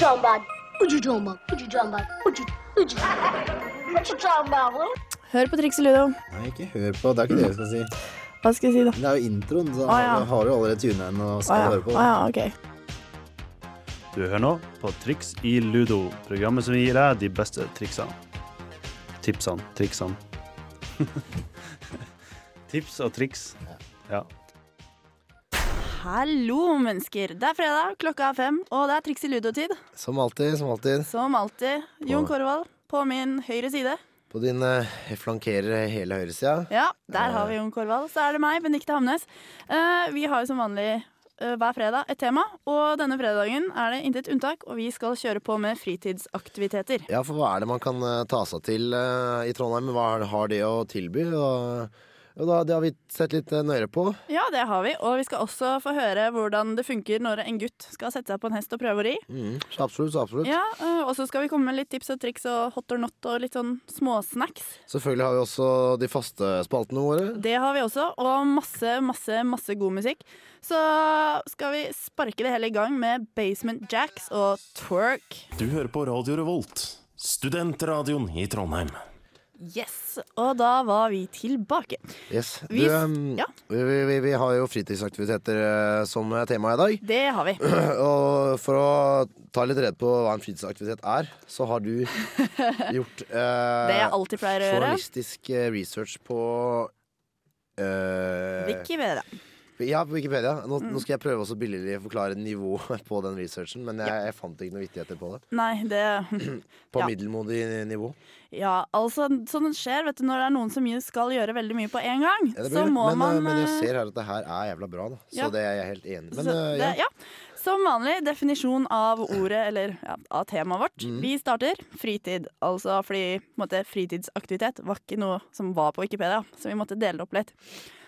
talking about? What you talking about? What you talking about? What you, what you, what you talking about, huh? Hør på Triks i Ludo. Nei, ikke hør på. Det er ikke det jeg skal si. Hva skal jeg si, da? Det er jo introen, så ah, ja. har du allerede tuna inn og skal ja. høre på. Ah, ja, ok. Du hører nå på Triks i Ludo, programmet som gir deg de beste triksene. Tipsene, triksene. Tips og triks. Ja. Hallo, mennesker. Det er fredag, klokka er fem, og det er Triks i Ludo-tid. Som alltid, som alltid. Som alltid. Jon Korvald på min høyre side. På din eh, flankerer hele høyresida. Ja, der har vi Jon Korvald. Så er det meg, Benikte Hamnes. Eh, vi har jo som vanlig eh, hver fredag et tema, og denne fredagen er det intet unntak, og vi skal kjøre på med fritidsaktiviteter. Ja, for hva er det man kan eh, ta seg til eh, i Trondheim? Hva har det å tilby? Og, og da, det har vi sett litt eh, nøyere på. Ja, det har vi, og vi skal også få høre hvordan det funker når en gutt skal sette seg på en hest og prøve å ri. Mm, så absolutt, så absolutt. Ja, eh, og så skal vi komme med litt tips og triks og hot or not og litt sånn småsnacks. Selvfølgelig har vi også de faste spaltene våre. Det har vi også, og masse, masse, masse god musikk. Så skal vi sparke det hele i gang med Basement Jacks og Twerk. Du hører på Radio Revolt, studentradioen i Trondheim. Yes, og da var vi tilbake. Yes. Du, Vi- ja. vi, vi, vi har jo fritidsaktiviteter eh, som tema i dag. Det har vi. Og for å ta litt redd på hva en fritidsaktivitet er, så har du gjort eh, journalistisk eh, research på eh, Wikipedia. Ja, på Wikipedia. Nå, Mm. nå skal jeg prøve å billedlig forklare nivået på den researchen, men jeg, jeg fant ikke noen vittigheter på det. Nei, det På Ja. middelmodig nivå. Ja, altså, sånn skjer vet du, når det er noen som skal gjøre veldig mye på en gang. Ja, så må men, man eh, men jeg eh, ser her at det her er jævla bra, da. Så ja. det er jeg helt enig. Men så eh, det, ja. Som vanlig, definisjon av ordet, eller ja, av temaet vårt. Mm. Vi starter fritid. Altså fordi måte, fritidsaktivitet var ikke noe som var på Wikipedia, så vi måtte dele det opp litt.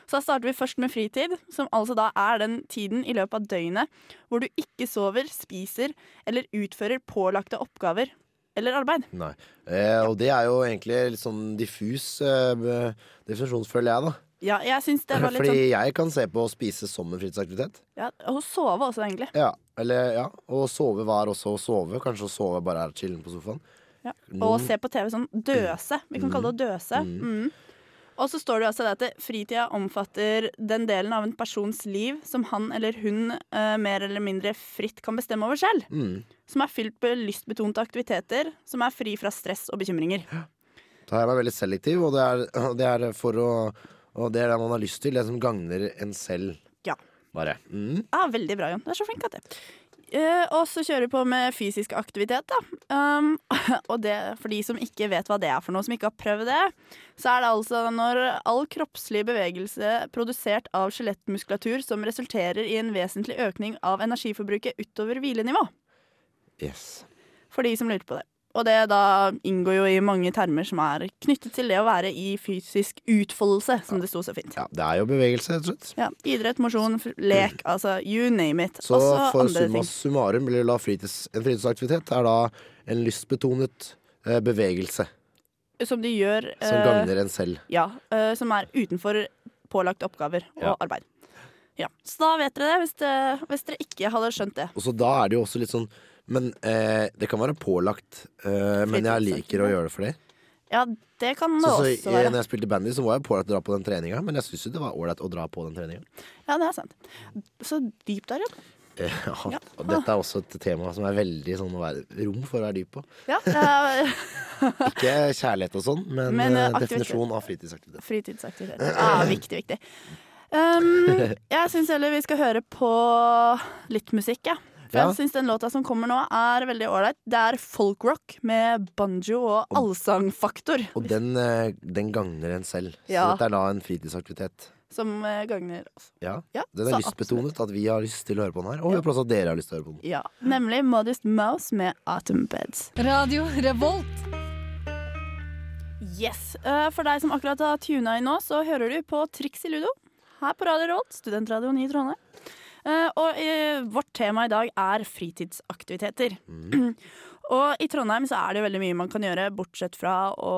Så da starter vi først med fritid, som altså da er den tiden i løpet av døgnet hvor du ikke sover, spiser eller utfører pålagte oppgaver eller arbeid. Nei. Eh, og det er jo egentlig litt sånn diffus eh, definisjon, føler jeg, da. Ja, jeg synes det var litt Fordi sånn jeg kan se på å spise som en fritidsaktivitet. ja, Og sove også, egentlig. Ja, eller ja. Og sove var også å sove. Kanskje å sove bare er chillen på sofaen. Ja. Og mm. se på TV sånn døse. Vi kan kalle det å døse. Mm. Og så står det også at fritida omfatter den delen av en persons liv som han eller hun uh, mer eller mindre fritt kan bestemme over selv. Mm. Som er fylt med lystbetonte aktiviteter, som er fri fra stress og bekymringer. Da her er veldig selektiv, og det er, det er for å Og det er det man har lyst til. Det som gagner en selv. Ja. Bare. Mm. Ja, veldig bra, Jon. Du er så flink at det. Eh, og så kjører vi på med fysisk aktivitet, da. Um, og det, for de som ikke vet hva det er for noe, som ikke har prøvd det, så er det altså når all kroppslig bevegelse produsert av skjelettmuskulatur som resulterer i en vesentlig økning av energiforbruket utover hvilenivå. Yes. For de som lurte på det. Og det da inngår jo i mange termer som er knyttet til det å være i fysisk utfoldelse, som det sto så fint. Ja, det er jo bevegelse, rett og slett. Ja, idrett, mosjon, lek, altså you name it. Så Også for summa summarum blir det da fritids, en fritidsaktivitet er da en lystbetonet eh, bevegelse Som de gjør som eh, gagner en selv. Ja, eh, som er utenfor pålagte oppgaver og Ja. arbeid. Ja, Så da vet dere det, hvis, det, hvis dere ikke hadde skjønt det. Og så da er det jo også litt sånn Men eh, det kan være pålagt, eh, men jeg liker å gjøre det for det. Ja, det kan det Så, så, også være. når jeg spilte bandy, så var jeg pålagt å dra på den treninga, men jeg syns jo det var ålreit å dra på den treninga. Ja, det er sant. Så dypt er ja. Eh, ja, Ja. Og dette er også et tema som er veldig sånn være, rom for å være dyp på. ja eh, Ikke kjærlighet og sånn, men, Men, eh, eh, definisjon av fritidsaktivitet. fritidsaktivitet. Ja, viktig, viktig. Um, jeg syns heller vi skal høre på litt musikk, ja. For Ja. jeg syns den låta som kommer nå, er veldig ålreit. Det er folkrock med banjo og allsangfaktor. Og den, eh, den gagner en selv. Så dette er da en fritidsaktivitet. Som eh, gagner oss. Ja, Ja, Den er så lystbetonet, at vi har lyst til å høre på den her. Og vi håper også at dere har lyst til å høre på den. Ja, Nemlig Modest Mouse med Autumn Beds. Radio Revolt. Yes. eh, For deg som akkurat har tuna inn nå, så hører du på Triks i Ludo her på Radio Rolt, studentradioen i Trondheim. Eh, Og eh, vårt tema i dag er fritidsaktiviteter. og i Trondheim så er det jo veldig mye man kan gjøre, bortsett fra å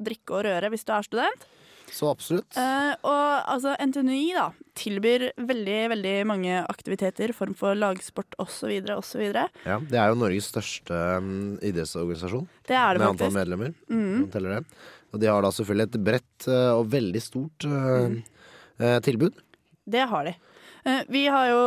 drikke og røre hvis du er student. Så absolutt. Uh, og altså, NTNUI da, tilbyr veldig veldig mange aktiviteter, form for lagsport osv. osv. Ja, det er jo Norges største um, idrettsorganisasjon Det er det med antall medlemmer. Mm. Det. Og de har da selvfølgelig et bredt uh, og veldig stort eh, eh, tilbud. Det har de. Eh, Vi har jo,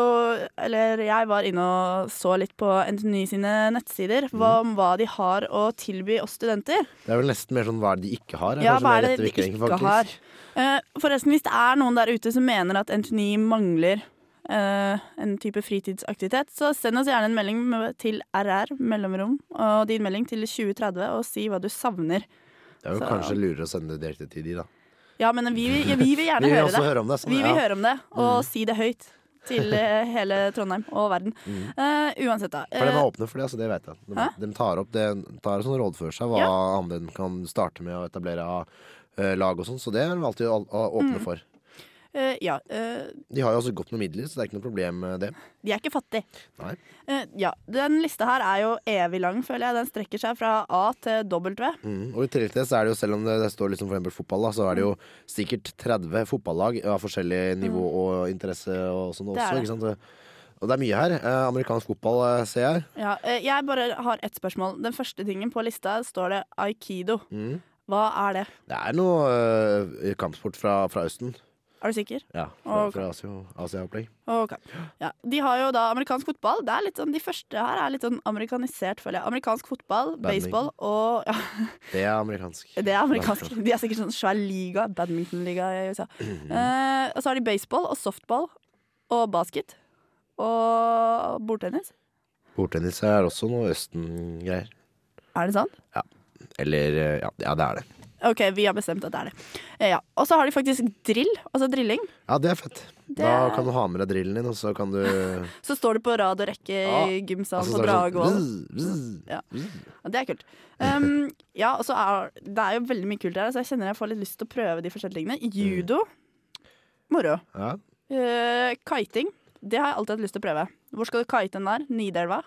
eller jeg var inne og så litt på NTNU sine nettsider hva, om hva de har å tilby oss studenter. Det er vel nesten mer sånn hva de ikke har? Ja, hva er det de ikke faktisk. har? Eh, Forresten, hvis det er noen der ute som mener at NTNU mangler Uh, en type fritidsaktivitet, så send oss gjerne en melding til RR, mellomrom, og din melding til 2030, og si hva du savner. Det er jo Så- kanskje lurere å sende det direkte til de, da. Ja, men vi, vi, vi vil gjerne Vi vil høre det. høre om det. Sånn, Vi vil ja. høre om det, og Mm. si det høyt til eh, hele Trondheim og verden. Mm. Uh, uansett, da. For de Eh, er åpne for det, altså, det vet jeg. De, de tar opp det, tar sånn råd for seg hva Ja. andre kan starte med å etablere av lag og sånn, så det er de alltid å, å åpne Mm. for. Eh, ja. Uh, De har jo også godt med midler, så det er ikke noe problem med det. de er ikke fattige. Nei. Uh, ja. Den lista her er jo evig lang, føler jeg. Den strekker seg fra A til W. Mm. Og i tillegg til så er det jo, selv om det, det står liksom for eksempel fotball, da, så er det jo sikkert 30 fotballag av forskjellig nivå og interesse og sånn Mm. Også, det. ikke sant. Og det er mye her. Eh, amerikansk fotball eh, ser jeg. Ja, eh, jeg bare har ett spørsmål. Den første tingen på lista står det aikido. Mm. Hva er det? Det er noe kampsport fra, fra Østen. Er du sikker? Ja, fra, okay. fra Asia- Asia-opplegg. Ja. De har jo da amerikansk fotball. Det er litt sånn, de første her er litt sånn amerikanisert, føler jeg. Amerikansk fotball, Badminton. baseball og ja, det er amerikansk. Det er amerikansk. De er sikkert sånn svær liga, badmintonliga i USA. Eh, og så har de baseball og softball og basket. Og bordtennis. Bordtennis er også noe Østen-greier. Er det sant? Eller eh, ja, ja, det er det. OK, vi har bestemt at det er det. Eh, ja. Og så har de faktisk drill, altså drilling. Ja, det er fett. Det Da kan du ha med deg drillen din, og så kan du Så står du på rad og rekke i gymsalen altså, på Dragvoll. sånn. Ja. Ja, det er kult. Um, ja, og så er det er jo veldig mye kult her, så jeg kjenner jeg får litt lyst til å prøve de forskjellige tingene. Judo. Moro. Ja. Uh, kiting. Det har jeg alltid hatt lyst til å prøve. Hvor skal du kite den der? Nidelva?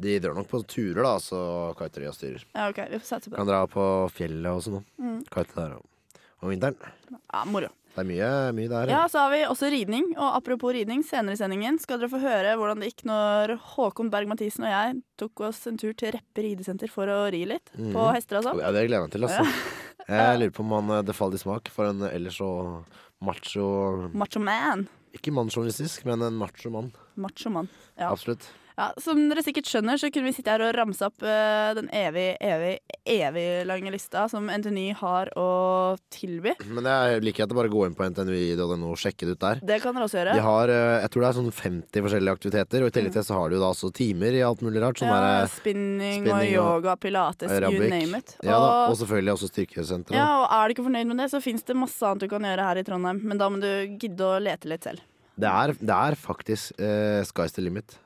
De drar nok på turer, da, så kiter de og styrer. Ja, OK, vi får satse på det. Kan dra på fjellet og sånn. Mm. Kite der om vinteren. Ja, moro. Det er mye, mye der. Ja, så har vi også ridning. Og apropos ridning, senere i sendingen skal dere få høre hvordan det gikk når Håkon Berg-Mathisen og jeg tok oss en tur til Reppe ridesenter for å ri litt. Mm. På hester og sånn. Ja, det gleder jeg meg til, altså. Jeg lurer på om han eh, det faller i smak for en ellers så macho Macho man. Ikke mannsjournalistisk, men en macho mann. Macho mann, Ja. Absolutt. Ja, som dere sikkert skjønner, så kunne vi sitte her og ramse opp uh, den evig, evig, evig lange lista som NTNY har å tilby. Men jeg liker at det bare går inn på ntnui.no og sjekke det ut der. Det kan dere også gjøre. De har, uh, jeg tror det er sånn 50 forskjellige aktiviteter, og i tillegg til så har de jo da også timer i alt mulig rart. Sånn ja, der, spinning, og spinning og yoga, pilates, you name it. ja, da, Og- og selvfølgelig også styrkesenteret. Ja, og er du ikke fornøyd med det, så fins det masse annet du kan gjøre her i Trondheim. Men da må du gidde å lete litt selv. Det, er, det er faktisk uh, sky's the limit.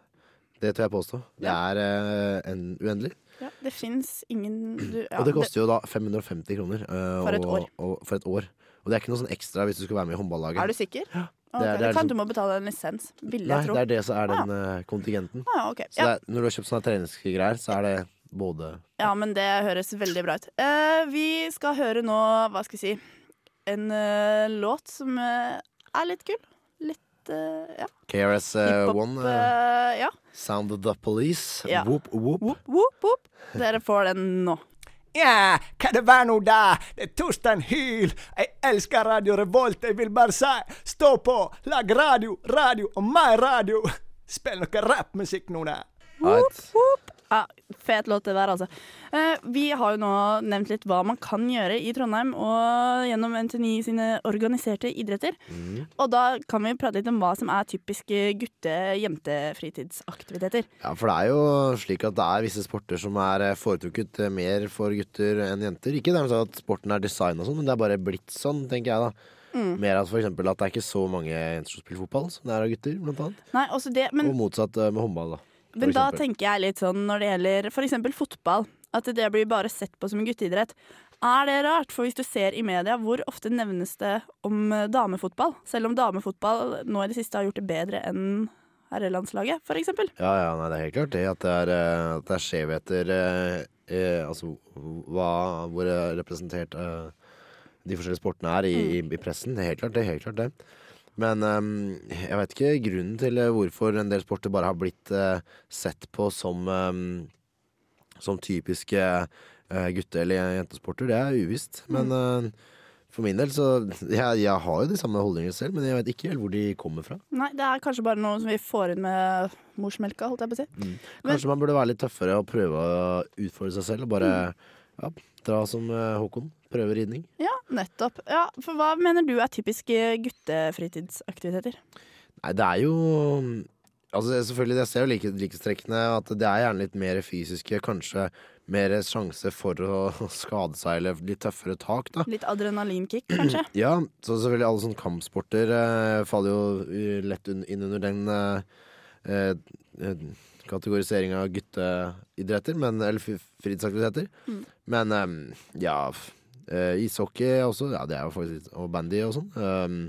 Det tør jeg påstå. Det er eh, en uendelig. Ja, det fins ingen du, ja, og det koster jo da 550 kroner. eh, For et og- år. Og, for et år. Og det er ikke noe sånn ekstra hvis du skal være med i håndballaget. Er du sikker? Ja, Ok, det er- det er kan liksom- du må betale en lisens. Nei, jeg tro. det er det som er den eh, kontingenten. Ah, ok. Så ja. det er, når du har kjøpt sånne treningsgreier, så er det både ja, men det høres veldig bra ut. Eh, vi skal høre nå, hva skal jeg si, en eh, låt som eh, er litt kul. Litt, eh, ja. KRS-One, Uh, uh, ja. Sound of the Police, Ja. Whoop Whoop. Whoop, whoop, whoop. Dere får den nå. Ja, kan det være noe der? Det er Torstein Hyl. Jeg elsker Radio Revolt. Jeg vil bare si stå på, lag radio, radio og mer radio. Spill noe rappmusikk nå der. Right. Ja, fet låt det der, altså. Eh, vi har jo nå nevnt litt hva man kan gjøre i Trondheim og gjennom NTNI sine organiserte idretter. Og da kan vi prate litt om hva som er typiske gutte-jente-fritidsaktiviteter. Ja, for det er jo slik at det er visse sporter som er eh, foretrukket eh, mer for gutter enn jenter. Ikke dermed sagt at sporten er design og sånn, men det er bare blitt sånn, tenker jeg da. Mm. Mer at for eksempel at det er ikke så mange jenter som spiller fotball som det er av gutter, blant annet. Nei, også det, men, Og motsatt med håndball, da. Men da tenker jeg litt sånn når det gjelder eksempel fotball, at det blir bare sett på som en gutteidrett. Er det rart? For hvis du ser i media, hvor ofte nevnes det om eh, damefotball? Selv om damefotball nå i det siste har gjort det bedre enn herrelandslaget, eksempel. Ja, ja, nei, det er helt klart det at det er, eh, at det er skjevheter eh, eh, Altså hva, hvor er representert eh, de forskjellige sportene er i, i, i pressen. Det er helt klart det. Helt klart det. Men um, jeg vet ikke grunnen til eh, hvorfor en del sporter bare har blitt uh, sett på som, um, som typiske uh, gutte- eller jentesporter. Det er uvisst. Men uh, for min del så jeg, jeg har jo de samme holdningene selv, men jeg vet ikke helt hvor de kommer fra. Nei, det er kanskje bare noe som vi får inn med morsmelka, holdt jeg på å si. Mm. Kanskje man burde være litt tøffere og prøve å utfordre seg selv og bare ja, dra som eh, Håkon. Prøve ridning. Ja, nettopp. Ja, for hva mener du er typiske guttefritidsaktiviteter? Nei, det er jo Altså selvfølgelig, Jeg ser jo like, likhetstrekkene. At det er gjerne litt mer fysiske. Kanskje mer sjanse for å skade seg, eller litt tøffere tak, da. Litt adrenalinkick, kanskje? Ja, så selvfølgelig alle sånne kampsporter eh, faller jo eh, lett inn under den eh, eh, kategoriseringa av gutteidretter, men, eller fritidsaktiviteter. Mm. Men um, ja eh, Ishockey også, ja det er jo faktisk Og bandy og sånn. Um,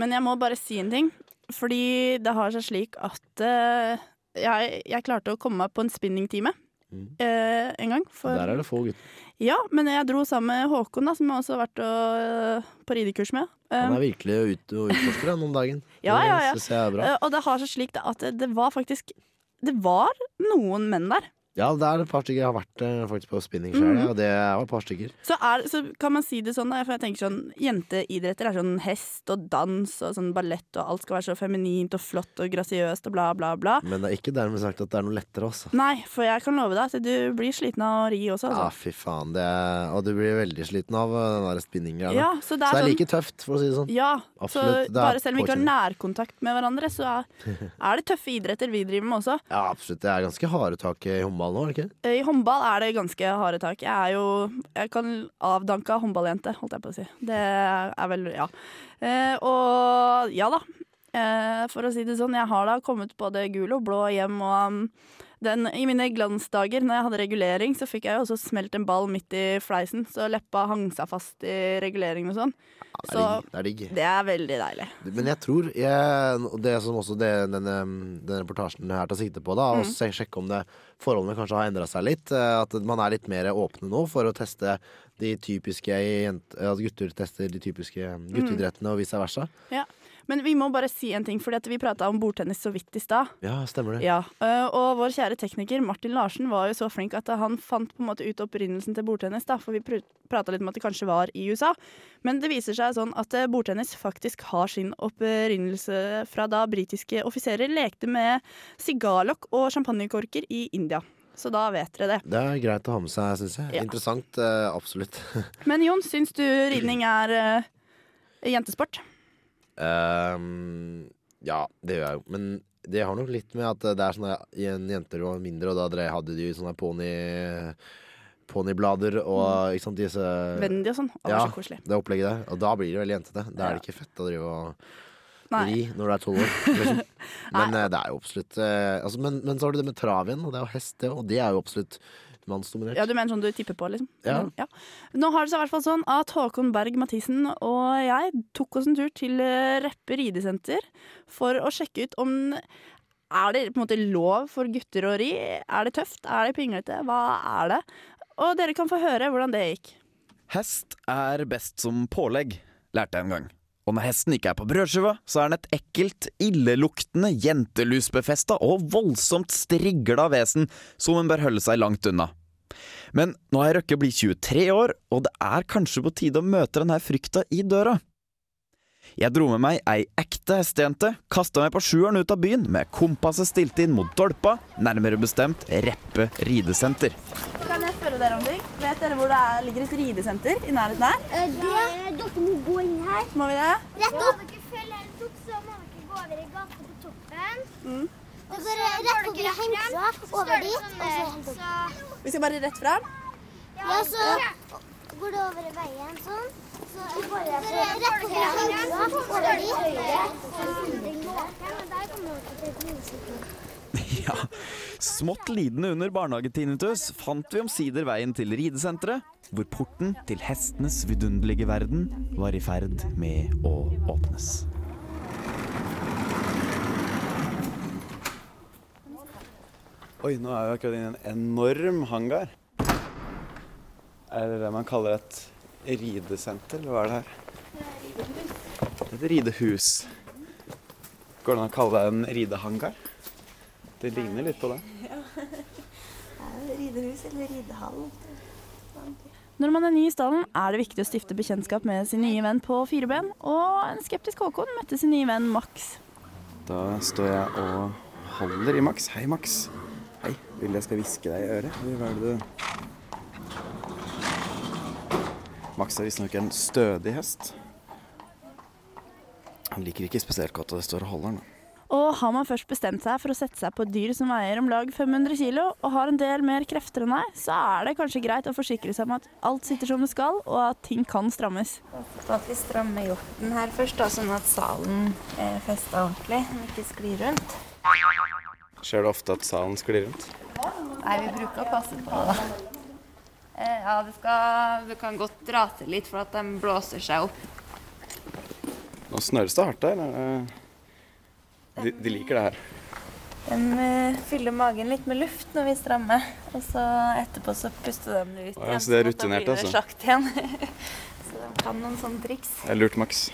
Men jeg må bare si en ting. Fordi det har seg slik at uh, jeg, jeg klarte å komme meg på en spinningtime Mm. eh, en gang. For, der er det få gutter. Ja, men jeg dro sammen med Håkon, da, som jeg også har vært og, på ridekurs med. Han Eh, er virkelig ute og utforsker han om dagen. Ja, ja, ja. Det og det har seg slik at det, det var faktisk Det var noen menn der. Ja, det er et par stykker. Jeg har vært eh, faktisk på spinning sjøl, Mhm. og det var et par stykker. Så, er, så kan man si det sånn, da, for jeg tenker sånn Jenteidretter er sånn hest og dans og sånn ballett, og alt skal være så feminint og flott og grasiøst og bla, bla, bla. Men det er ikke dermed sagt at det er noe lettere, altså. Nei, for jeg kan love deg at du blir sliten av å ri også, Ja, altså. fy faen. Det er, og du blir veldig sliten av eh, den der spinninggreia. Ja, så det så det er sånn like tøft, for å si det sånn. Ja, Absolutt, det så er bare selv om vi ikke har nærkontakt med hverandre, så er, er det tøffe idretter vi driver med også. Ja, absolutt. Det er ganske harde tak i håndball nå, ikke? I håndball er det ganske harde tak. Jeg er jo Jeg kan avdanka håndballjente, holdt jeg på å si. Det er vel Ja. Eh, og ja da. Eh, for å si det sånn, jeg har da kommet både gul og blå hjem, og um, den, i mine glansdager når jeg hadde regulering, så fikk jeg jo også smelt en ball midt i fleisen, så leppa hang seg fast i reguleringen og sånn. Ja, det, Så- er digg. det er digg. Det er veldig deilig. Men jeg tror jeg, Det som også det, denne, denne reportasjen her tar sikte på, da, Mm. å sjekke om det, forholdene kanskje har endra seg litt. eh, At man er litt mer åpne nå for å teste de typiske At gutter tester de typiske Mm. og vice versa. Men vi må bare si en ting, fordi vi prata om bordtennis så vidt i stad. Ja, stemmer det. Ja, øh, og vår kjære tekniker Martin Larsen var jo så flink at han fant på en måte ut opprinnelsen til bordtennis. da, For vi prata litt om at det kanskje var i USA. Men det viser seg sånn at eh, bordtennis faktisk har sin opprinnelse fra da britiske offiserer lekte med sigarlokk og champagnekorker i India. Så da vet dere det. Det er greit å ha med seg, syns jeg. Ja. Interessant, eh, absolutt. Men Jon, syns du ridning er eh, jentesport? Ehm, ja, det gjør jeg jo. Men det har nok litt med at det er sånne jen- jenter var mindre, og da hadde de sånne ponni Poniblader og ikke sant, disse Wendy og sånn. Å, ja, så koselig. det opplegget der. Og da blir det veldig jentete. Da er det ikke fett å drive og ri når du er tolv år. Liksom. Men eh, det er jo absolutt eh, altså, men, men så har du det med trav igjen, og det er jo hest, det, og det er jo absolutt mannsdominert. Ja, du mener sånn du tipper på, liksom? Ja. ja. Nå har det seg i hvert fall sånn at Håkon Berg Mathisen og jeg tok oss en tur til eh, Reppe ridesenter for å sjekke ut om er det på en måte lov for gutter å ri? Er det tøft? Er det pinglete? Hva er det? Og dere kan få høre hvordan det gikk. Hest er best som pålegg, lærte jeg en gang. Og når hesten ikke er på brødskiva, så er den et ekkelt, illeluktende, jentelusbefesta og voldsomt strigla vesen som en bør holde seg langt unna. Men nå er Røkke blitt 23 år, og det er kanskje på tide å møte denne frykta i døra. Jeg dro med meg ei ekte hestejente, kasta meg på sjueren ut av byen med kompasset stilt inn mot Dolpa, nærmere bestemt Reppe ridesenter. Kan jeg dere om ting? Vet dere hvor det er, ligger et ridesenter i nærheten her? Eh, Det, dere må gå inn her. Må vi det? Rett opp. Når dere følger helt opp, så må dere gå over i gata på toppen. Mm. Og så rett over hemsa, over dit, og så. Vi skal bare rett fram. Ja, så går det over veien sånn. Så går det rett over hemsa, over dit, Og Der kommer dere til minnesykkel. Ja, smått lidende under barnehagetinitus fant vi omsider veien til ridesenteret, hvor porten til hestenes vidunderlige verden var i ferd med å åpnes. Oi, nå er vi akkurat inne i en enorm hangar. Er det man kaller et ridesenter, eller hva er det her? Det er et ridehus. Går det an å kalle det en ridehangar? Det ligner litt på det. Ridehus eller ridehall. Når man er ny i stallen, er det viktig å stifte bekjentskap med sin nye venn på fire ben, og en skeptisk Håkon møtte sin nye venn Max. Da står jeg og holder i Max. Hei, Max. Hei, vil du jeg skal hviske deg i øret? Hva er det du Max er visstnok en stødig hest. Han liker ikke spesielt godt at det står og holder den. Og har man først bestemt seg for å sette seg på et dyr som veier om lag 500 kilo, og har en del mer krefter enn deg, så er det kanskje greit å forsikre seg om at alt sitter som det skal, og at ting kan strammes. Så at vi strammer hjorten her først, da, sånn at salen er festa ordentlig, den ikke sklir rundt. Skjer det ofte at salen sklir rundt? Nei, vi bruker å passe på det. Eh, Ja, det skal, du kan godt dra til litt for at de blåser seg opp. Nå snøres det hardt der. De, de liker det her. De eh, fyller magen litt med luft når vi strammer, og så etterpå så puster de ut igjen, ja, så det er sånn rutinert, altså. Så de kan noen sånne triks. Det er lurt, Max.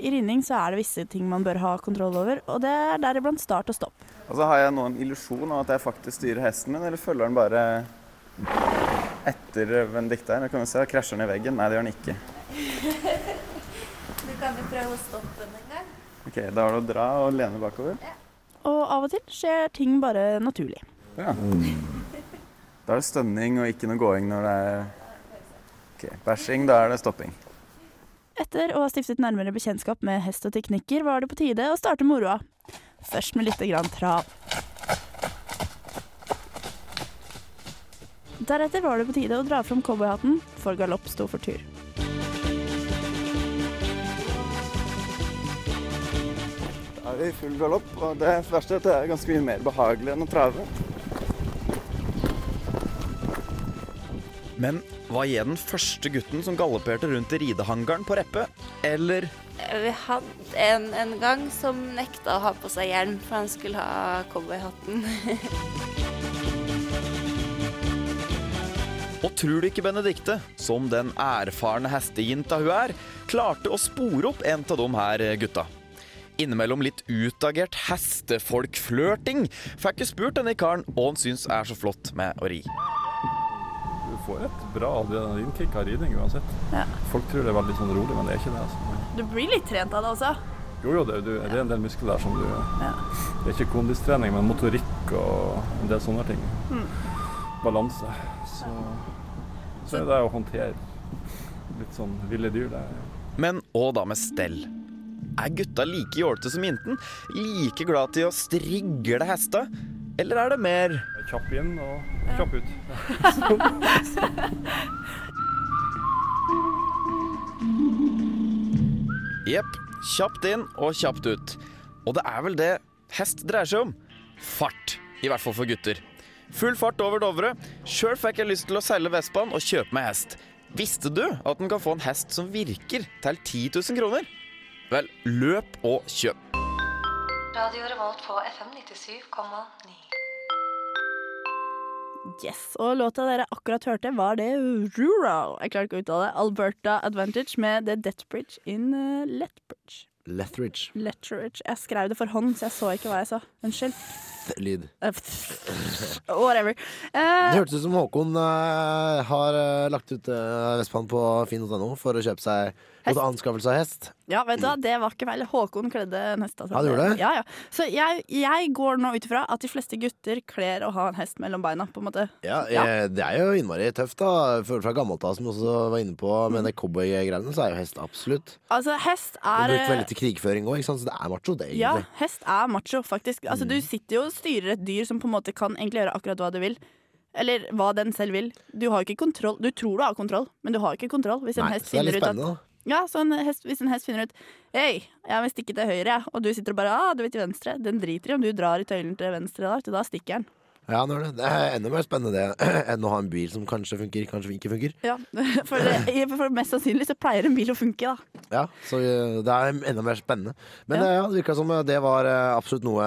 I ridning så er det visse ting man bør ha kontroll over, og det er deriblant start og stopp. Og så har jeg nå en illusjon av at jeg faktisk styrer hesten min, eller følger den bare etter Benedicte her? Jeg kan vi se, Krasjer den i veggen? Nei, det gjør den ikke. Du kan jo prøve å stoppe den en gang. Ok, Da har du å dra og lene bakover. Og av og til skjer ting bare naturlig. Ja. Da er det stønning og ikke noe gåing når det er Ok, Bæsjing, da er det stopping. Etter å ha stiftet nærmere bekjentskap med hest og teknikker, var det på tide å starte moroa. Først med lite grann trav. Deretter var det på tide å dra fram cowboyhatten, for galopp sto for tur. Er i full galopp, og det verste er at det er ganske mye mer behagelig enn å trave. Men var jeg den første gutten som galopperte rundt i ridehangaren på Reppe? Eller Vi hadde en, en gang som nekta å ha på seg hjelm, for han skulle ha cowboyhatten. Og tror du ikke Benedikte, som den erfarne hestejenta hun er, klarte å spore opp en av de her gutta? Innimellom litt utagert hestefolkflørting Får jeg spurt denne karen hva han syns er så flott med å ri. Du får et bra adrenalinkick av ridning uansett. Ja. Folk tror det er veldig sånn rolig, men det er ikke det. Altså. Du blir litt trent av det også. Jo, jo, det, du, det er en del muskler der som du Det er ikke kondistrening, men motorikk og en del sånne ting. Mm. Balanse. Så, så er det å håndtere litt sånn ville dyr. Det er Men hva da med stell? Er gutta like jålete som jenten? Like glad til å strigle hesta? Eller er det mer kjapp inn og kjapp ut. Jepp. Kjapt inn og kjapt ut. Og det er vel det hest dreier seg om. Fart. I hvert fall for gutter. Full fart over Dovre. Sjøl fikk jeg lyst til å seile Vestbanen og kjøpe meg hest. Visste du at en kan få en hest som virker, til 10 000 kroner? Vel, løp og kjøp. Radio Revolt på FM 97,9. Yes, og låta dere akkurat hørte, var det Rural. Jeg klarer ikke å uttale det. Alberta Advantage med The Deathbridge in uh, Lethbridge. Lethridge. Lethbridge. Jeg skrev det for hånd, så jeg så ikke hva jeg sa. Unnskyld. Lyd. Whatever. Uh, Det Eh, hørtes ut som Håkon uh, har uh, lagt ut uh, Vestbanen på finn.no for å kjøpe seg. Mot anskaffelse av hest. ja, vet du hva, det var ikke feil. Håkon kledde en hest. altså. Han gjorde det? Ja, ja. Så jeg, jeg går nå ut ifra at de fleste gutter kler å ha en hest mellom beina, på en måte. Ja, Ja. Det er jo innmari tøft, da. Føler fra gammelt av, som også var inne på, med det cowboygreiene, så er jo hest absolutt. Altså, hest er brukt veldig til krigføring òg, så det er macho, det, Ja, hest er macho, faktisk. Altså, Mm. Du sitter jo og styrer et dyr som på en måte kan egentlig gjøre akkurat hva du vil. Eller hva den selv vil. Du har ikke kontroll. Du tror du har kontroll, men du har ikke kontroll. Hvis en Nei, hest er finner ut at. Ja, så en hest, Hvis en hest finner ut Hei, jeg vil stikke til høyre, og du sitter og bare ah, du vil til venstre. Den driter i om du drar i tøylen til venstre, da, da stikker den. Ja, det er det. Det er enda mer spennende det enn å ha en bil som kanskje funker, kanskje ikke funker. Ja, for, det, for mest sannsynlig så pleier en bil å funke, da. Ja, så eh, det er enda mer spennende. Men Ja. eh, ja, det virka som eh, det var absolutt noe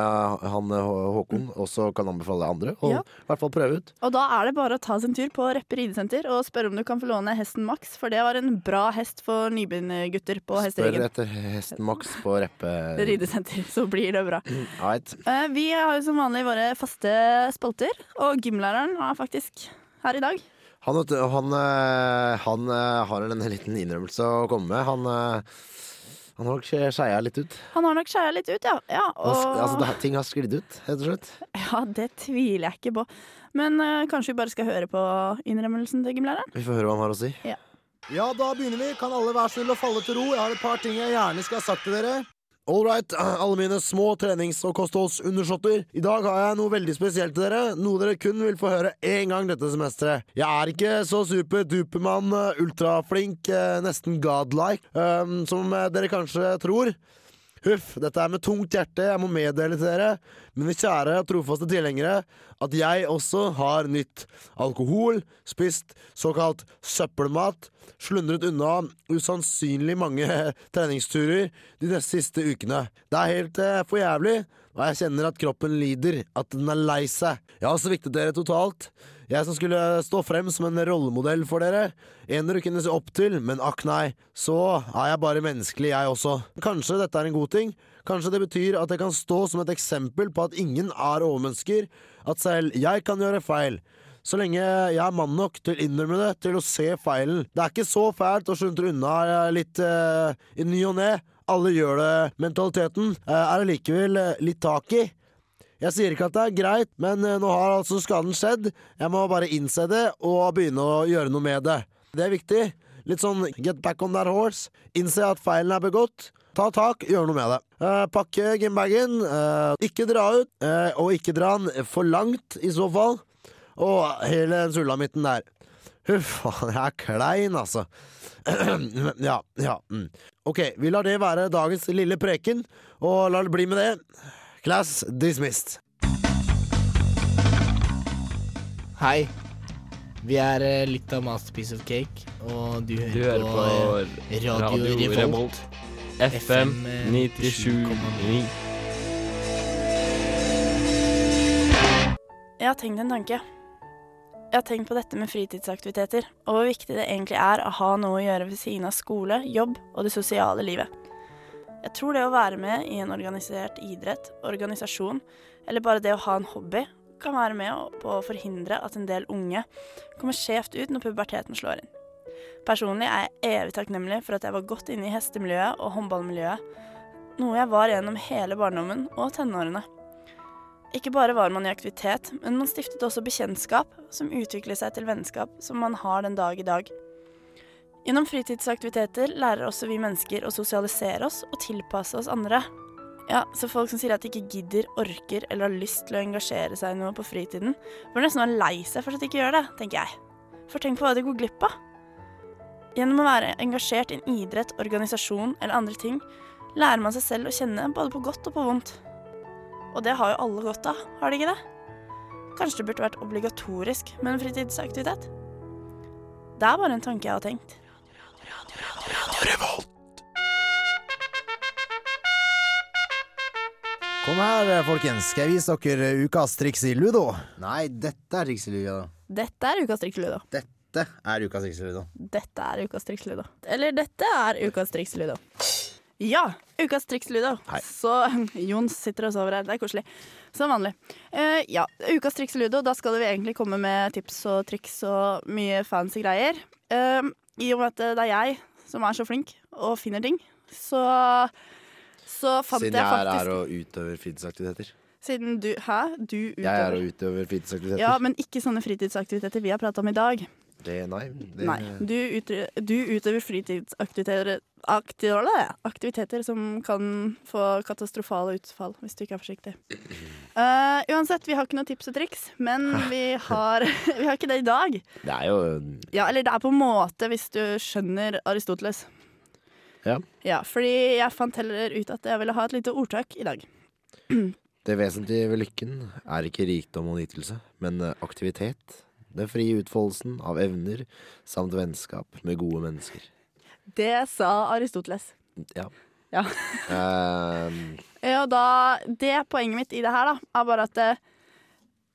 han Håkon også kan anbefale andre. Og Ja. i hvert fall prøve ut. Og da er det bare å ta en tur på Reppe ridesenter og spørre om du kan få låne hesten Max, for det var en bra hest for nybegynnergutter på Spør etter hesten Max på Reppe. Ridesenter, så blir det bra. Right. Vi har jo som vanlig våre faste spalter, og gymlæreren er faktisk her i dag. Han, han, eh, han eh, har en liten innrømmelse å komme med. Han, eh, han har nok skeia litt ut. Han har nok skeia litt ut, ja. ja og, Altså, det, ting har sklidd ut, rett og slett. ja, det tviler jeg ikke på. Men uh, kanskje vi bare skal høre på innrømmelsen til gymlæreren? Vi får høre hva han har å si. Ja. Ja, da begynner vi. Kan alle være snill og falle til ro? Jeg har et par ting jeg gjerne skal ha sagt til dere. All alle mine små trenings- og kostholdsundersåtter. I dag har jeg noe veldig spesielt til dere. Noe dere kun vil få høre én gang dette semesteret. Jeg er ikke så super-dupermann, eh, ultraflink, eh, nesten godlike, um, som eh, dere kanskje tror. Huff, dette er med tungt hjerte, jeg må meddele til dere, mine kjære trofaste tilhengere, at jeg også har nytt alkohol, spist såkalt søppelmat, slundret unna usannsynlig mange treningsturer de neste siste ukene. Det er helt eh, for jævlig, og jeg kjenner at kroppen lider, at den er lei seg. Jeg har sviktet dere totalt. Jeg som skulle stå frem som en rollemodell for dere. En dere kunne se opp til, men akk nei, så er jeg bare menneskelig, jeg også. Kanskje dette er en god ting? Kanskje det betyr at jeg kan stå som et eksempel på at ingen er overmennesker, at selv jeg kan gjøre feil. Så lenge jeg er mann nok til å innrømme det, til å se feilen. Det er ikke så fælt å sluntre unna eh, litt eh, i ny og ne. Alle gjør det. Mentaliteten eh, er allikevel likevel eh, litt tak i. Jeg sier ikke at det er greit, men eh, nå har altså skaden skjedd. Jeg må bare innse det og begynne å gjøre noe med det. Det er viktig. Litt sånn get back on that horse. Innse at feilen er begått. Ta tak, gjør noe med det. Eh, pakke gymbagen. Eh, ikke dra ut, eh, og ikke dra den for langt i så fall. Og hele den sulamitten der. Huff, jeg er klein, altså. ja, ja. Mm. Ok, vi lar det være dagens lille preken, og lar det bli med det. Class dismissed. Hei. Vi er eh, litt av Masterpiece of Cake, og du hører, Du hører på, på eh, Radio, Radio Revolt. Revolt. FM eh, 97,9. Jeg har tenkt en tanke. Jeg har tenkt på dette med fritidsaktiviteter, og hvor viktig det egentlig er å ha noe å gjøre ved siden av skole, jobb og det sosiale livet. Jeg tror det å være med i en organisert idrett, organisasjon, eller bare det å ha en hobby, kan være med på å forhindre at en del unge kommer skjevt ut når puberteten slår inn. Personlig er jeg evig takknemlig for at jeg var godt inne i hestemiljøet og håndballmiljøet, noe jeg var gjennom hele barndommen og tenårene. Ikke bare var man i aktivitet, men man stiftet også bekjentskap som utviklet seg til vennskap som man har den dag i dag. Gjennom fritidsaktiviteter lærer også vi mennesker å sosialisere oss og tilpasse oss andre. Ja, så folk som sier at de ikke gidder, orker eller har lyst til å engasjere seg i noe på fritiden, bør nesten være lei seg for at de ikke gjør det, tenker jeg. For tenk på hva de går glipp av. Gjennom å være engasjert i en idrett, organisasjon eller andre ting, lærer man seg selv å kjenne både på godt og på vondt. Og det har jo alle godt av, har de ikke det? Kanskje det burde vært obligatorisk med en fritidsaktivitet? Det er bare en tanke jeg har tenkt. Kom her, folkens. Skal jeg vise dere ukas triks i ludo? Nei, dette er triks i ludo. Dette er ukas Ludo. Dette er ukas triks i ludo. Dette er ukas Ludo. Eller dette er ukas Ludo. Ja, ukas triksludo. Så Jon sitter og sover her. Det er koselig. Som vanlig. Uh, ja, ukas Ludo. Da skal vi egentlig komme med tips og triks og mye fancy greier. Eh, I og med at det er jeg som er så flink og finner ting, så, så fant Siden jeg jeg er faktisk her og utøver fritidsaktiviteter. Siden du Hæ? Du utøver Jeg er og utøver fritidsaktiviteter. Ja, men ikke sånne fritidsaktiviteter vi har prata om i dag. Det, nei, det, Nei. Du, utøver, du utøver fritidsaktiviteter akti- aktiviteter som kan få katastrofale utfall hvis du ikke er forsiktig. Uh, uansett, vi har ikke noe tips og triks, men vi har, vi har ikke det i dag. Det er jo Ja, eller det er på en måte, hvis du skjønner Aristoteles. Ja. Ja, fordi jeg fant heller ut at jeg ville ha et lite ordtak i dag. Det vesentlige ved lykken er ikke rikdom og nytelse, men eh, aktivitet. Den frie utfoldelsen av evner samt vennskap med gode mennesker. Det sa Aristoteles. Ja. Ja. Ehm, Ja, da, det poenget mitt i det her da, er bare at det,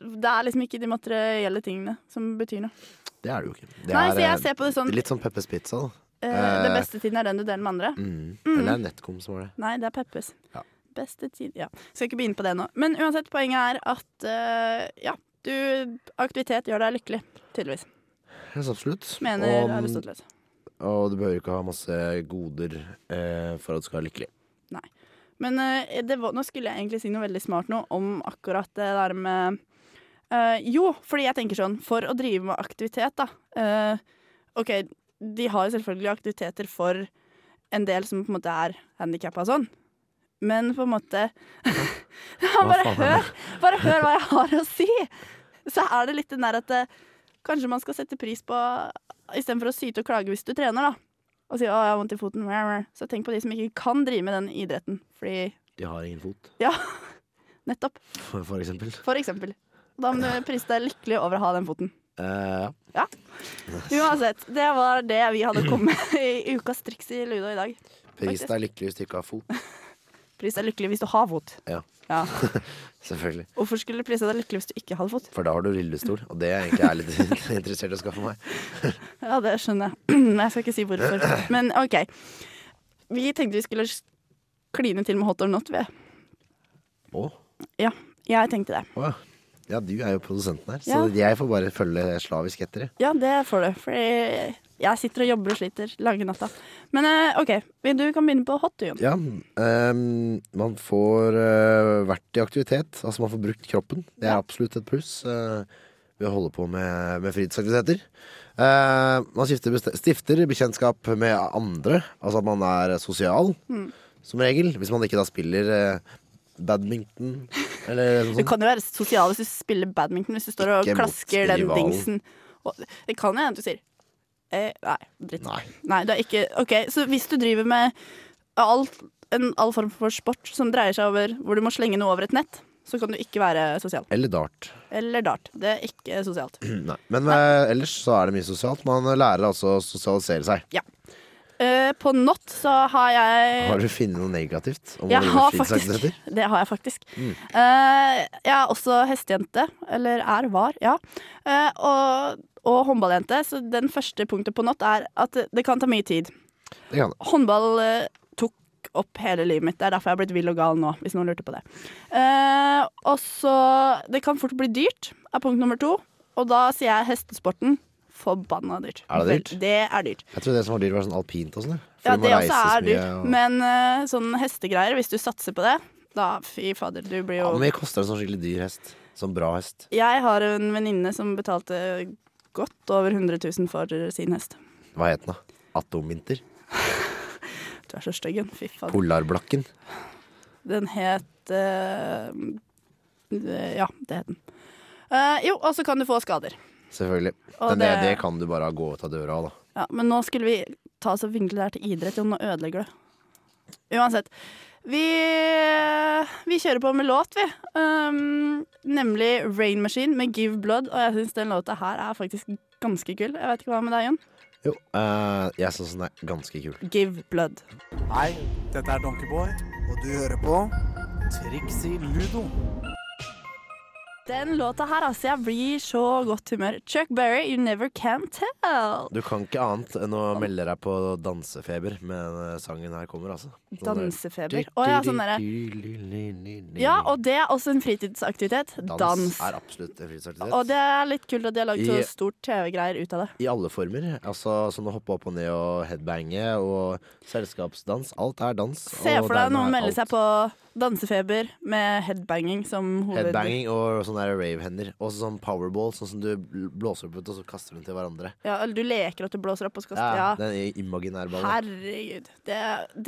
det er liksom ikke de materielle tingene som betyr noe. det er det jo ikke. Det Nei, er, så jeg eh, ser på det sånn Litt sånn Peppes Pizza, da. Uh, den beste tiden er den du deler med andre. Mm. Mm. Eller er det Netcom som var det? Nei, det er Peppes. Ja. Beste tid, ja. Skal ikke begynne på det nå. Men uansett, poenget er at uh, ja, du, aktivitet gjør deg lykkelig, tydeligvis. Helt absolutt. Mener Aristoteles. Og du behøver ikke ha masse goder eh, for at du skal være lykkelig. Nei. Men eh, det var, nå skulle jeg egentlig si noe veldig smart nå om akkurat det der med eh, Jo, fordi jeg tenker sånn, for å drive med aktivitet, da eh, OK, de har jo selvfølgelig aktiviteter for en del som på en måte er handikappa og sånn, men på en måte bare, hør, bare hør hva jeg har å si! Så er det litt den der at eh, kanskje man skal sette pris på Istedenfor å syte og klage hvis du trener, da. Og si 'å, jeg har vondt i foten', så tenk på de som ikke kan drive med den idretten. Fordi De har ingen fot, Ja, nettopp. for, for eksempel. For eksempel. Da må du prise deg lykkelig over å ha den foten. Uh, ja. Uansett, det var det vi hadde kommet i ukas triks i Ludo i dag. Pris deg lykkelig hvis du ikke har fot. Pris deg lykkelig hvis du har fot. Ja. Ja. Selvfølgelig. Hvorfor skulle du prise deg lykkelig hvis du ikke hadde fot? For da har du rullestol, og det er jeg egentlig litt interessert i å skaffe meg. Ja, det skjønner jeg. Jeg skal ikke si hvorfor. Men OK. Vi tenkte vi skulle kline til med hot or not, vi. Å? Ja, jeg tenkte det. Å, ja. ja, du er jo produsenten her, Ja. så jeg får bare følge slavisk etter det. Ja, det får du. Fordi jeg sitter og jobber og sliter lange natta. Men eh, OK, du kan begynne på hot, du, Jon. Ja, Um, man får uh, vært i aktivitet. Altså man får brukt kroppen. Det er absolutt et pluss Uh, ved å holde på med, med fritidsaktiviteter. Uh, man stifter, stifter bekjentskap med andre. Altså at man er sosial, Mm. som regel. Hvis man ikke da spiller badminton eller noe Du kan jo være sosial hvis du spiller badminton, hvis du står og Ikke klasker den dingsen. Og det kan hende du sier eh, Nei, dritt. Nei. du er ikke OK, så hvis du driver med all, en, all form for sport som dreier seg over hvor du må slenge noe over et nett, så kan du ikke være sosial. Eller dart. Eller dart. Det er ikke sosialt. Nei. Men eh, ellers så er det mye sosialt. Man lærer altså å sosialisere seg. Ja. Eh, på Not så har jeg Har du funnet noe negativt om jeg har faktisk, det har jeg faktisk. Mm. Eh, jeg er også hestejente, eller er, var, ja. Eh, og, og håndballjente, så den første punktet på Not er at det, kan ta mye tid. Det kan det. Håndball eh, tok opp hele livet mitt. Det er derfor jeg har blitt vill og gal nå, hvis noen lurte på det. Eh, og så Det kan fort bli dyrt, er punkt nummer to. Og da sier jeg hestesporten. Forbanna dyrt. Er det dyrt? Det er dyrt. Jeg tror det som var dyrt, var sånn alpint og sånn. ja. Ja, det også er dyrt. og- Men uh, sånn hestegreier, hvis du satser på det, da fy fader, du blir Ja, jo Hvor mye koster en sånn skikkelig dyr hest? Sånn bra hest. Jeg har en venninne som betalte godt over 100 000 for sin hest. Hva het den, da? Atomvinter? Du er så stygg. Fy faen. Polarblakken? Den het uh, Ja, det het den. Uh, jo, og så kan du få skader. Selvfølgelig. Men det, det- kan du bare gå ut av døra av, da. Ja, men nå skulle vi ta oss og vinkle det her til idrett, jo. Nå ødelegger du. Uansett. Vi, vi kjører på med låt, vi. Um, nemlig Rain Machine med Give Blood. Og jeg syns den låta her er faktisk ganske kul. Jeg vet ikke hva med deg, Jon? Jo, uh, jeg syns den er ganske kul. Give Blood. Hei, dette er Donkeyboy, og du hører på Trixie Ludo. Den låta her, altså. Jeg blir så godt humør. Chuck Berry, You Never Can Tell. Du kan ikke annet enn å melde deg på dansefeber med den sangen her kommer, altså. Sånn Dansefeber. Å ja, sånn derre Ja, og det er også en fritidsaktivitet. Dans. Dans er absolutt en fritidsaktivitet. Og det er litt kult at de har lagd så stort TV-greier ut av det. I alle former. Altså Sånn å hoppe opp og ned og headbange og selskapsdans. Alt er dans. Se for deg noen melder seg på dansefeber med headbanging som hoved... Headbanging og sånne der rave-hender. Og sånn powerball, sånn som du blåser opp ut og så kaster den til hverandre. Ja, eller du leker at du blåser opp og skal Ja, ja. Den imaginære ballen. Herregud. Det,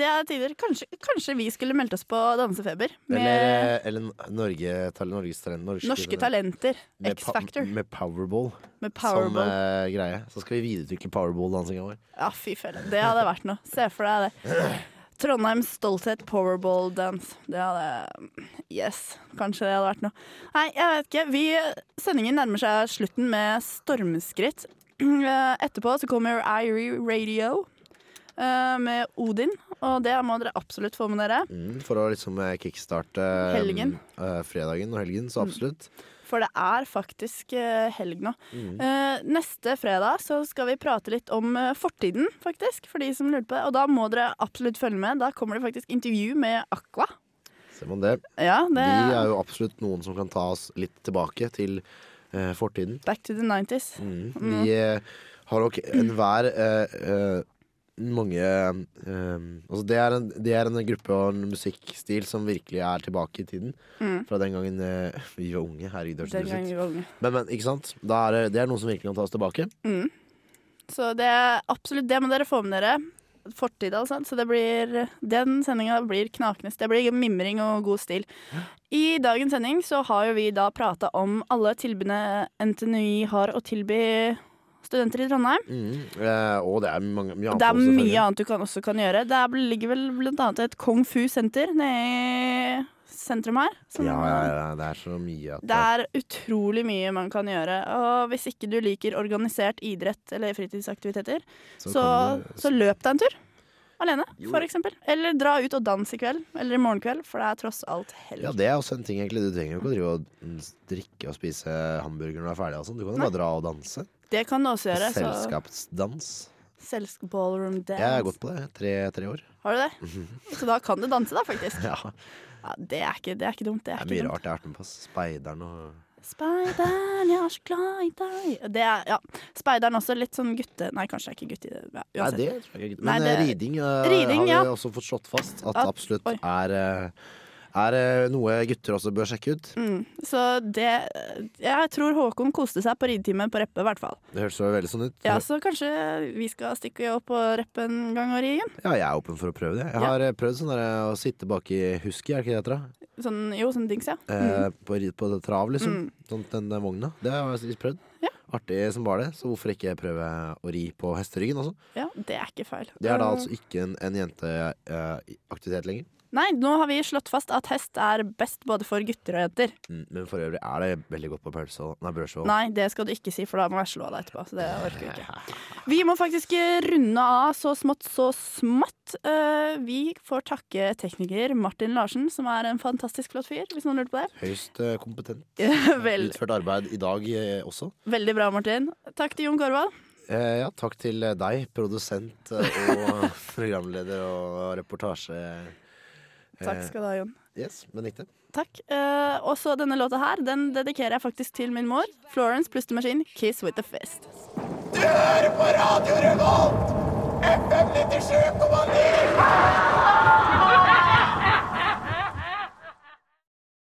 det er tider. Kanskje, kanskje vi skulle meldt oss på dansefeber med Eller, eh, eller Norge, Norges talent. Norske, norske talenter. Med pa- X-Factor. Med powerball, Med som eh, greie. Så skal vi videreutvikle powerball-dansinga vår. Ja, fy felle. Det hadde vært noe. Se for deg det. Trondheims stolthet powerball dance. Det hadde Yes, kanskje det hadde vært noe. Nei, jeg vet ikke. Vi, sendingen nærmer seg slutten med stormskritt. Eh, Etterpå så kommer Irie Radio eh, med Odin, og det må dere absolutt få med dere. Mm, for å liksom eh, kickstarte Helgen. eh, fredagen og helgen, så absolutt. For det er faktisk eh, helg nå. Mm. Eh, neste fredag så skal vi prate litt om eh, fortiden, faktisk. For de som lurte på det. Og da må dere absolutt følge med. Da kommer det faktisk intervju med Aqua. Ser man det. Ja, det De er jo absolutt noen som kan ta oss litt tilbake til fortiden. Back to the 90s. Mm. Mm. De eh, har nok enhver eh, mange um, Altså det er, en, det er en gruppe og en musikkstil som virkelig er tilbake i tiden. Mm. Fra den gangen uh, vi var unge. Herregud, det hørtes ut. Men, men ikke sant? Er det, det er noe som virkelig kan ta oss tilbake. Mm. Så det er absolutt det må dere få med dere. Fortid, altså. Så det blir, den sendinga blir knakende. Det blir mimring og god stil. I dagens sending så har jo vi da prata om alle tilbudene NTNUI har å tilby studenter i Trondheim. Mm. Eh, og det er mange, mye annet Det er også, mye annet du kan, også kan gjøre. Det er, ligger vel blant annet et Kung Fu-senter nede i sentrum her. som- Ja, ja, ja, det er så mye at Det er utrolig mye man kan gjøre. Og hvis ikke du liker organisert idrett eller fritidsaktiviteter, Så så, du- så, løp deg en tur. Alene, f.eks. Eller dra ut og danse i kveld. Eller i morgen kveld, for det er tross alt helg. Ja, det er også en ting, egentlig. Du trenger jo ikke å drive og drikke og spise hamburger når du er ferdig. sånn. Du kan jo bare dra og danse. Det kan du også gjøre. Selskapsdans. Selsk ballroom dance. Jeg har gått på det. Tre, tre år. Har du det? Mhm. Så da kan du danse, da, faktisk. Ja. Ja, det, er ikke, det er ikke dumt. Det Det er, er ikke mye dumt. rart jeg har vært med på. Speideren og Speideren, jeg er så glad i deg. Det er, ja. Speideren også litt sånn gutte... Nei, kanskje det er ikke gutte... Ja, Nei, det tror jeg ikke. Men Nei, det- riding, uh, Riding, har vi ja. også fått slått fast at At- absolutt oi. er, eh, er eh, noe gutter også bør sjekke ut. Mm, så det Jeg tror Håkon koste seg på ridetime på Reppe, i hvert fall. Det høres jo veldig sånn ut. Ja, så kanskje vi skal stikke opp på Reppe en gang og ri igjen? Ja, jeg er åpen for å prøve det. Jeg har ja. prøvd sånn der, å sitte bak i husky, er det ikke det heter? da? Sånn, jo, sånn dings, ja. Eh, på, på det trav, liksom. Mm. Sånn, den den vogna. Det har jeg prøvd. Ja. Artig som bare det, så hvorfor ikke prøve å ri på hesteryggen også? Ja, det er ikke feil. Det er da Uh, altså ikke en, en jenteaktivitet lenger. Nei, nå har vi slått fast at hest er best både for gutter og jenter. Mm, men for øvrig er det veldig godt på pølse og Nei, brødskive. Nei, det skal du ikke si, for da må jeg slå deg etterpå. Så det orker vi ikke. Vi må faktisk runde av så smått, så smått. Eh, vi får takke tekniker Martin Larsen, som er en fantastisk flott fyr, hvis noen lurte på det. Høyst eh, kompetent. Vel, Utført arbeid i dag eh, også. veldig bra, Martin. Takk til Jon Korvald. Ja, takk til deg, produsent og programleder og reportasje. Takk skal du ha, Jon. Yes, Benedicte. Takk. Uh, og så denne låta her, den dedikerer jeg faktisk til min mor. Florence pluss The Machine, 'Kiss With The Fist'. Du hører på Radio Revolt! FM 97,9!